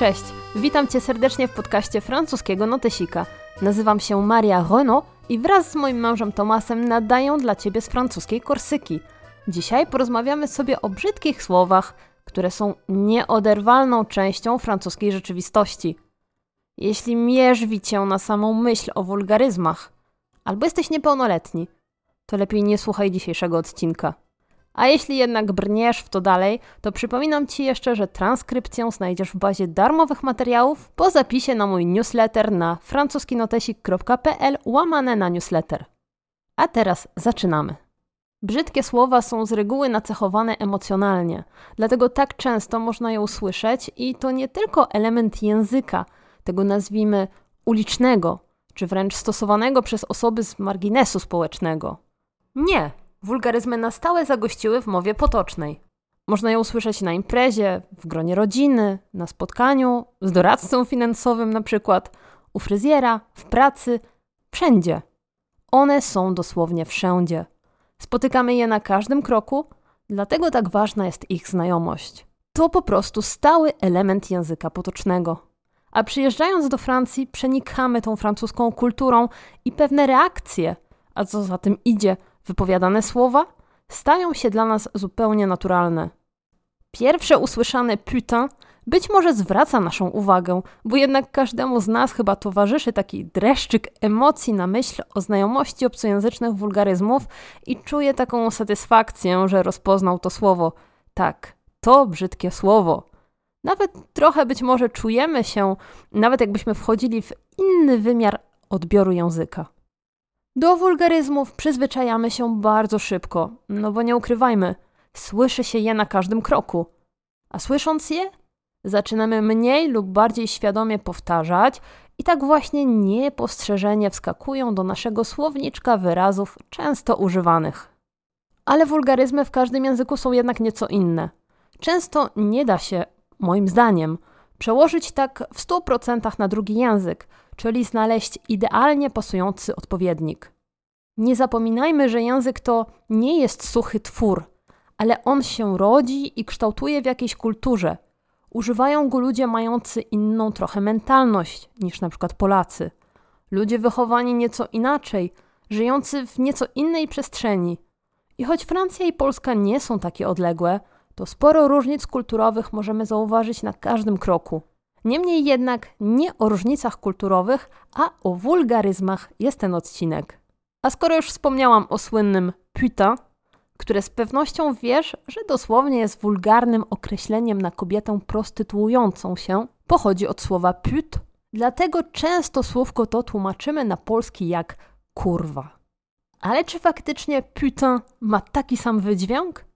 Cześć, witam Cię serdecznie w podcaście francuskiego Notesika. Nazywam się Maria Renaud i wraz z moim mężem Tomasem nadaję dla Ciebie z francuskiej Korsyki. Dzisiaj porozmawiamy sobie o brzydkich słowach, które są nieoderwalną częścią francuskiej rzeczywistości. Jeśli mierzwi Cię na samą myśl o wulgaryzmach, albo jesteś niepełnoletni, to lepiej nie słuchaj dzisiejszego odcinka. A jeśli jednak brniesz w to dalej, to przypominam Ci jeszcze, że transkrypcję znajdziesz w bazie darmowych materiałów po zapisie na mój newsletter na francuskinotesik.pl łamane na newsletter. A teraz zaczynamy. Brzydkie słowa są z reguły nacechowane emocjonalnie, dlatego tak często można je usłyszeć i to nie tylko element języka, tego nazwijmy ulicznego, czy wręcz stosowanego przez osoby z marginesu społecznego. Nie, wulgaryzmy na stałe zagościły w mowie potocznej. Można je usłyszeć na imprezie, w gronie rodziny, na spotkaniu, z doradcą finansowym na przykład, u fryzjera, w pracy, wszędzie. One są dosłownie wszędzie. Spotykamy je na każdym kroku, dlatego tak ważna jest ich znajomość. To po prostu stały element języka potocznego. A przyjeżdżając do Francji, przenikamy tą francuską kulturą i pewne reakcje, a co za tym idzie, wypowiadane słowa, stają się dla nas zupełnie naturalne. Pierwsze usłyszane putain być może zwraca naszą uwagę, bo jednak każdemu z nas chyba towarzyszy taki dreszczyk emocji na myśl o znajomości obcojęzycznych wulgaryzmów i czuje taką satysfakcję, że rozpoznał to słowo. Tak, to brzydkie słowo. Nawet trochę być może czujemy się, nawet jakbyśmy wchodzili w inny wymiar odbioru języka. Do wulgaryzmów przyzwyczajamy się bardzo szybko, no bo nie ukrywajmy, słyszy się je na każdym kroku. A słysząc je, zaczynamy mniej lub bardziej świadomie powtarzać i tak właśnie niepostrzeżenie wskakują do naszego słowniczka wyrazów często używanych. Ale wulgaryzmy w każdym języku są jednak nieco inne. Często nie da się, moim zdaniem, przełożyć tak w 100% na drugi język, czyli znaleźć idealnie pasujący odpowiednik. Nie zapominajmy, że język to nie jest suchy twór, ale on się rodzi i kształtuje w jakiejś kulturze. Używają go ludzie mający inną trochę mentalność niż na przykład Polacy. Ludzie wychowani nieco inaczej, żyjący w nieco innej przestrzeni. I choć Francja i Polska nie są takie odległe, to sporo różnic kulturowych możemy zauważyć na każdym kroku. Niemniej jednak nie o różnicach kulturowych, a o wulgaryzmach jest ten odcinek. A skoro już wspomniałam o słynnym putain, które z pewnością wiesz, że dosłownie jest wulgarnym określeniem na kobietę prostytuującą się, pochodzi od słowa put, dlatego często słówko to tłumaczymy na polski jak kurwa. Ale czy faktycznie putain ma taki sam wydźwięk?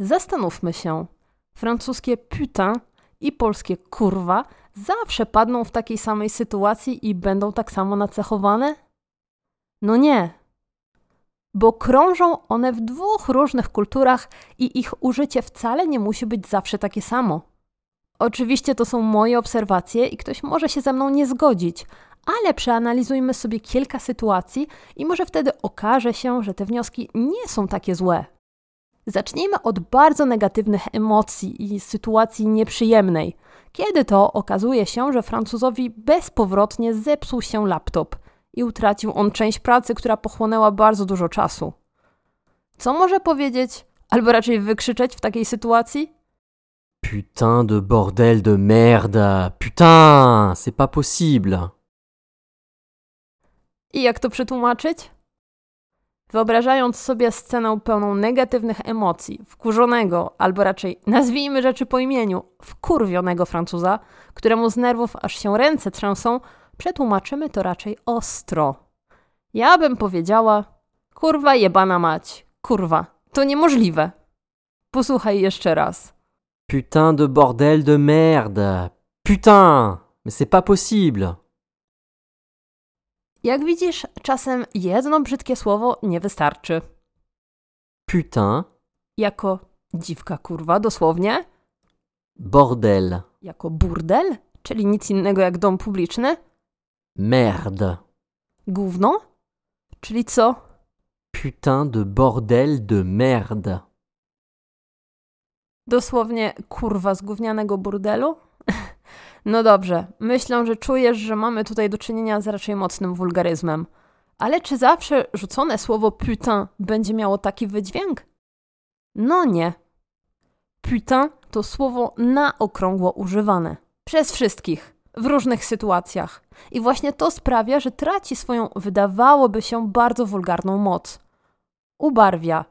Zastanówmy się. Francuskie putain i polskie kurwa zawsze padną w takiej samej sytuacji i będą tak samo nacechowane? No nie. Bo krążą one w dwóch różnych kulturach i ich użycie wcale nie musi być zawsze takie samo. Oczywiście to są moje obserwacje i ktoś może się ze mną nie zgodzić, ale przeanalizujmy sobie kilka sytuacji i może wtedy okaże się, że te wnioski nie są takie złe. Zacznijmy od bardzo negatywnych emocji i sytuacji nieprzyjemnej, kiedy to okazuje się, że Francuzowi bezpowrotnie zepsuł się laptop i utracił on część pracy, która pochłonęła bardzo dużo czasu. Co może powiedzieć, albo raczej wykrzyczeć w takiej sytuacji? Putain de bordel de merde! Putain, c'est pas possible! I jak to przetłumaczyć? Wyobrażając sobie scenę pełną negatywnych emocji, wkurzonego, albo raczej nazwijmy rzeczy po imieniu, wkurwionego Francuza, któremu z nerwów aż się ręce trzęsą, przetłumaczymy to raczej ostro. Ja bym powiedziała: Kurwa jebana mać, kurwa, to niemożliwe. Posłuchaj jeszcze raz. Putain de bordel de merde! Putain! Mais c'est pas possible! Jak widzisz, czasem jedno brzydkie słowo nie wystarczy. Putain, Jako dziwka kurwa, dosłownie. bordel, Jako burdel, czyli nic innego jak dom publiczny. merde. Gówno, czyli co? Putain de bordel de merde. Dosłownie kurwa z gównianego burdelu? No dobrze, myślę, że czujesz, że mamy tutaj do czynienia z raczej mocnym wulgaryzmem. Ale czy zawsze rzucone słowo putain będzie miało taki wydźwięk? No nie. Putain to słowo na okrągło używane. Przez wszystkich, w różnych sytuacjach. I właśnie to sprawia, że traci swoją, wydawałoby się, bardzo wulgarną moc. Ubarwia.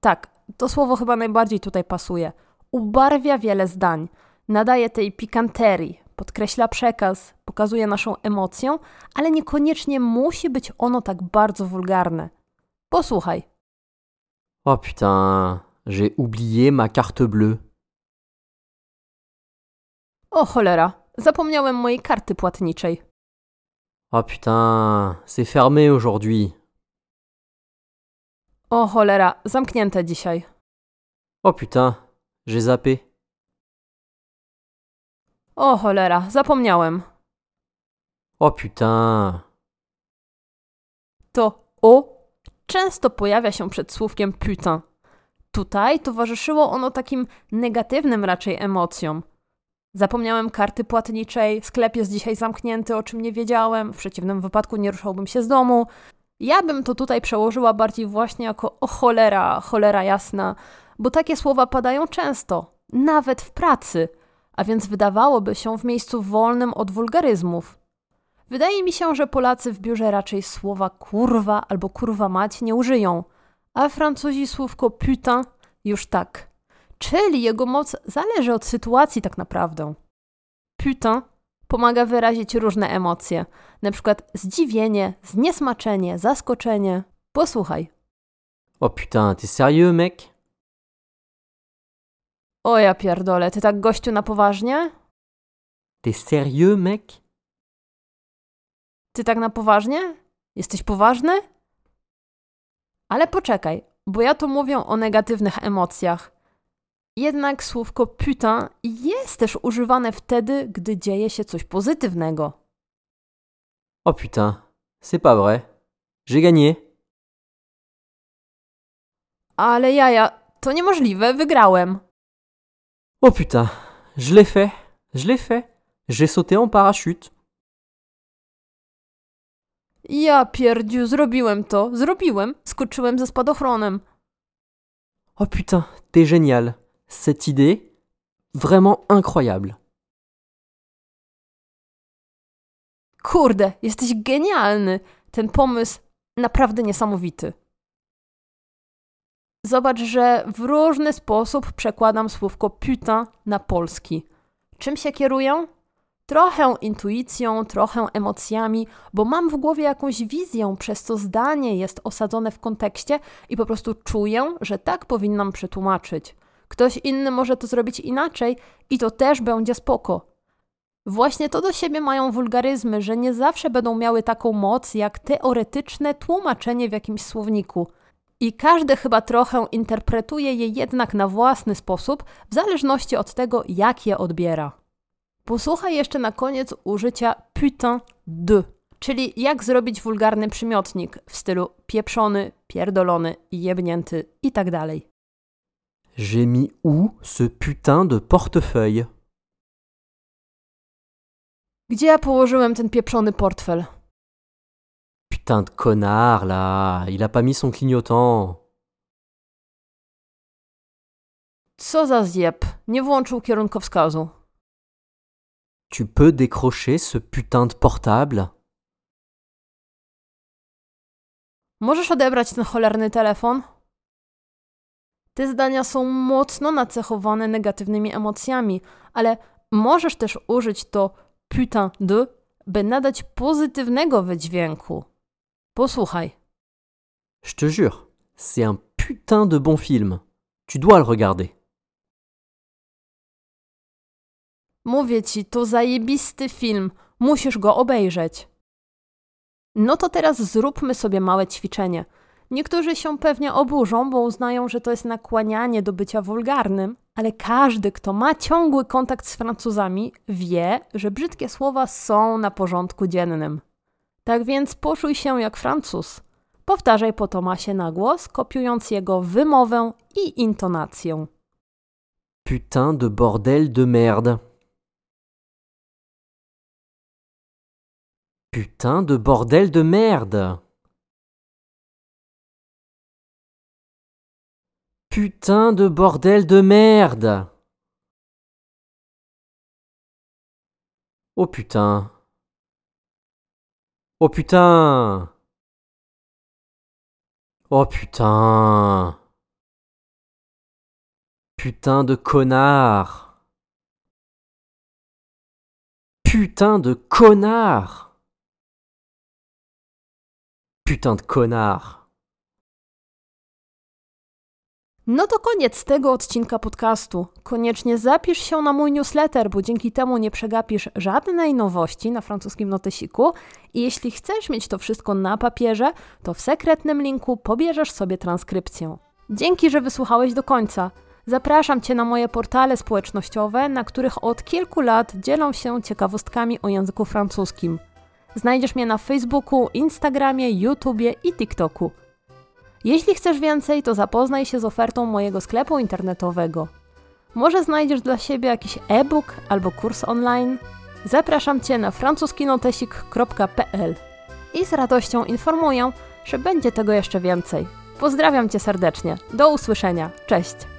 Tak, to słowo chyba najbardziej tutaj pasuje. Ubarwia wiele zdań, nadaje tej pikanterii, podkreśla przekaz, pokazuje naszą emocję, ale niekoniecznie musi być ono tak bardzo wulgarne. Posłuchaj. Oh putain, j'ai oublié ma carte bleue. O cholera, zapomniałem mojej karty płatniczej. Oh putain, c'est fermé aujourd'hui. O cholera, zamknięte dzisiaj. Oh putain, j'ai zappé. O cholera, zapomniałem. Oh putain. To o często pojawia się przed słówkiem putain. Tutaj towarzyszyło ono takim negatywnym raczej emocjom. Zapomniałem karty płatniczej, sklep jest dzisiaj zamknięty, o czym nie wiedziałem, w przeciwnym wypadku nie ruszałbym się z domu. Ja bym to tutaj przełożyła bardziej właśnie jako o cholera, cholera jasna, bo takie słowa padają często, nawet w pracy, a więc wydawałoby się w miejscu wolnym od wulgaryzmów. Wydaje mi się, że Polacy w biurze raczej słowa kurwa albo kurwa mać nie użyją, a Francuzi słówko putain już tak. Czyli jego moc zależy od sytuacji tak naprawdę. Putain pomaga wyrazić różne emocje, przykład zdziwienie, zniesmaczenie, zaskoczenie. Posłuchaj. Oh putain, t'es sérieux, mec O ja pierdolę, ty tak gościu na poważnie? T'es sérieux, mec Ty tak na poważnie? Jesteś poważny? Ale poczekaj, bo ja tu mówię o negatywnych emocjach. Jednak słówko putain jest też używane wtedy, gdy dzieje się coś pozytywnego. Oh putain, c'est pas vrai. J'ai gagné. Ale jaja, to niemożliwe, wygrałem. Oh putain, je l'ai fait. Je l'ai fait. J'ai sauté en parachute. Ja pierdziu, zrobiłem to, zrobiłem, skoczyłem ze spadochronem. Oh putain, t'es génial. Cette idée, vraiment incroyable. Kurde, jesteś genialny. Ten pomysł naprawdę niesamowity. Zobacz, że w różny sposób przekładam słówko putain na polski. Czym się kieruję? Trochę intuicją, trochę emocjami, bo mam w głowie jakąś wizję, przez co zdanie jest osadzone w kontekście i po prostu czuję, że tak powinnam przetłumaczyć. Ktoś inny może to zrobić inaczej i to też będzie spoko. Właśnie to do siebie mają wulgaryzmy, że nie zawsze będą miały taką moc jak teoretyczne tłumaczenie w jakimś słowniku. I każdy chyba trochę interpretuje je jednak na własny sposób, w zależności od tego, jak je odbiera. Posłuchaj jeszcze na koniec użycia putain de, czyli jak zrobić wulgarny przymiotnik w stylu pieprzony, pierdolony, jebnięty i tak. J'ai mis où ce putain de portefeuille Gdzie ja położyłem ten pieprzony portfel? Putain de connard, là. Il a pas mis son clignotant. Co za zjeb, nie włączył kierunkowskazu. Tu peux décrocher ce putain de portable Możesz odebrać ten cholerny telefon? Te zdania są mocno nacechowane negatywnymi emocjami, ale możesz też użyć to putain de, by nadać pozytywnego wydźwięku. Posłuchaj. Je te jure, c'est un putain de bon film. Tu dois le regarder. Mówię ci, to zajebisty film. Musisz go obejrzeć. No to teraz zróbmy sobie małe ćwiczenie. Niektórzy się pewnie oburzą, bo uznają, że to jest nakłanianie do bycia wulgarnym, ale każdy, kto ma ciągły kontakt z Francuzami, wie, że brzydkie słowa są na porządku dziennym. Tak więc poczuj się jak Francuz. Powtarzaj po Tomasie na głos, kopiując jego wymowę i intonację. Putain de bordel de merde. Putain de bordel de merde. Putain de bordel de merde. Oh putain. Oh putain. Oh putain. Putain de connard. Putain de connard. Putain de connard. No to koniec tego odcinka podcastu. Koniecznie zapisz się na mój newsletter, bo dzięki temu nie przegapisz żadnej nowości na francuskim notesiku. I jeśli chcesz mieć to wszystko na papierze, to w sekretnym linku pobierzesz sobie transkrypcję. Dzięki, że wysłuchałeś do końca. Zapraszam Cię na moje portale społecznościowe, na których od kilku lat dzielą się ciekawostkami o języku francuskim. Znajdziesz mnie na Facebooku, Instagramie, YouTubie i TikToku. Jeśli chcesz więcej, to zapoznaj się z ofertą mojego sklepu internetowego. Może znajdziesz dla siebie jakiś e-book albo kurs online? Zapraszam Cię na francuskinotesik.pl i z radością informuję, że będzie tego jeszcze więcej. Pozdrawiam Cię serdecznie. Do usłyszenia. Cześć!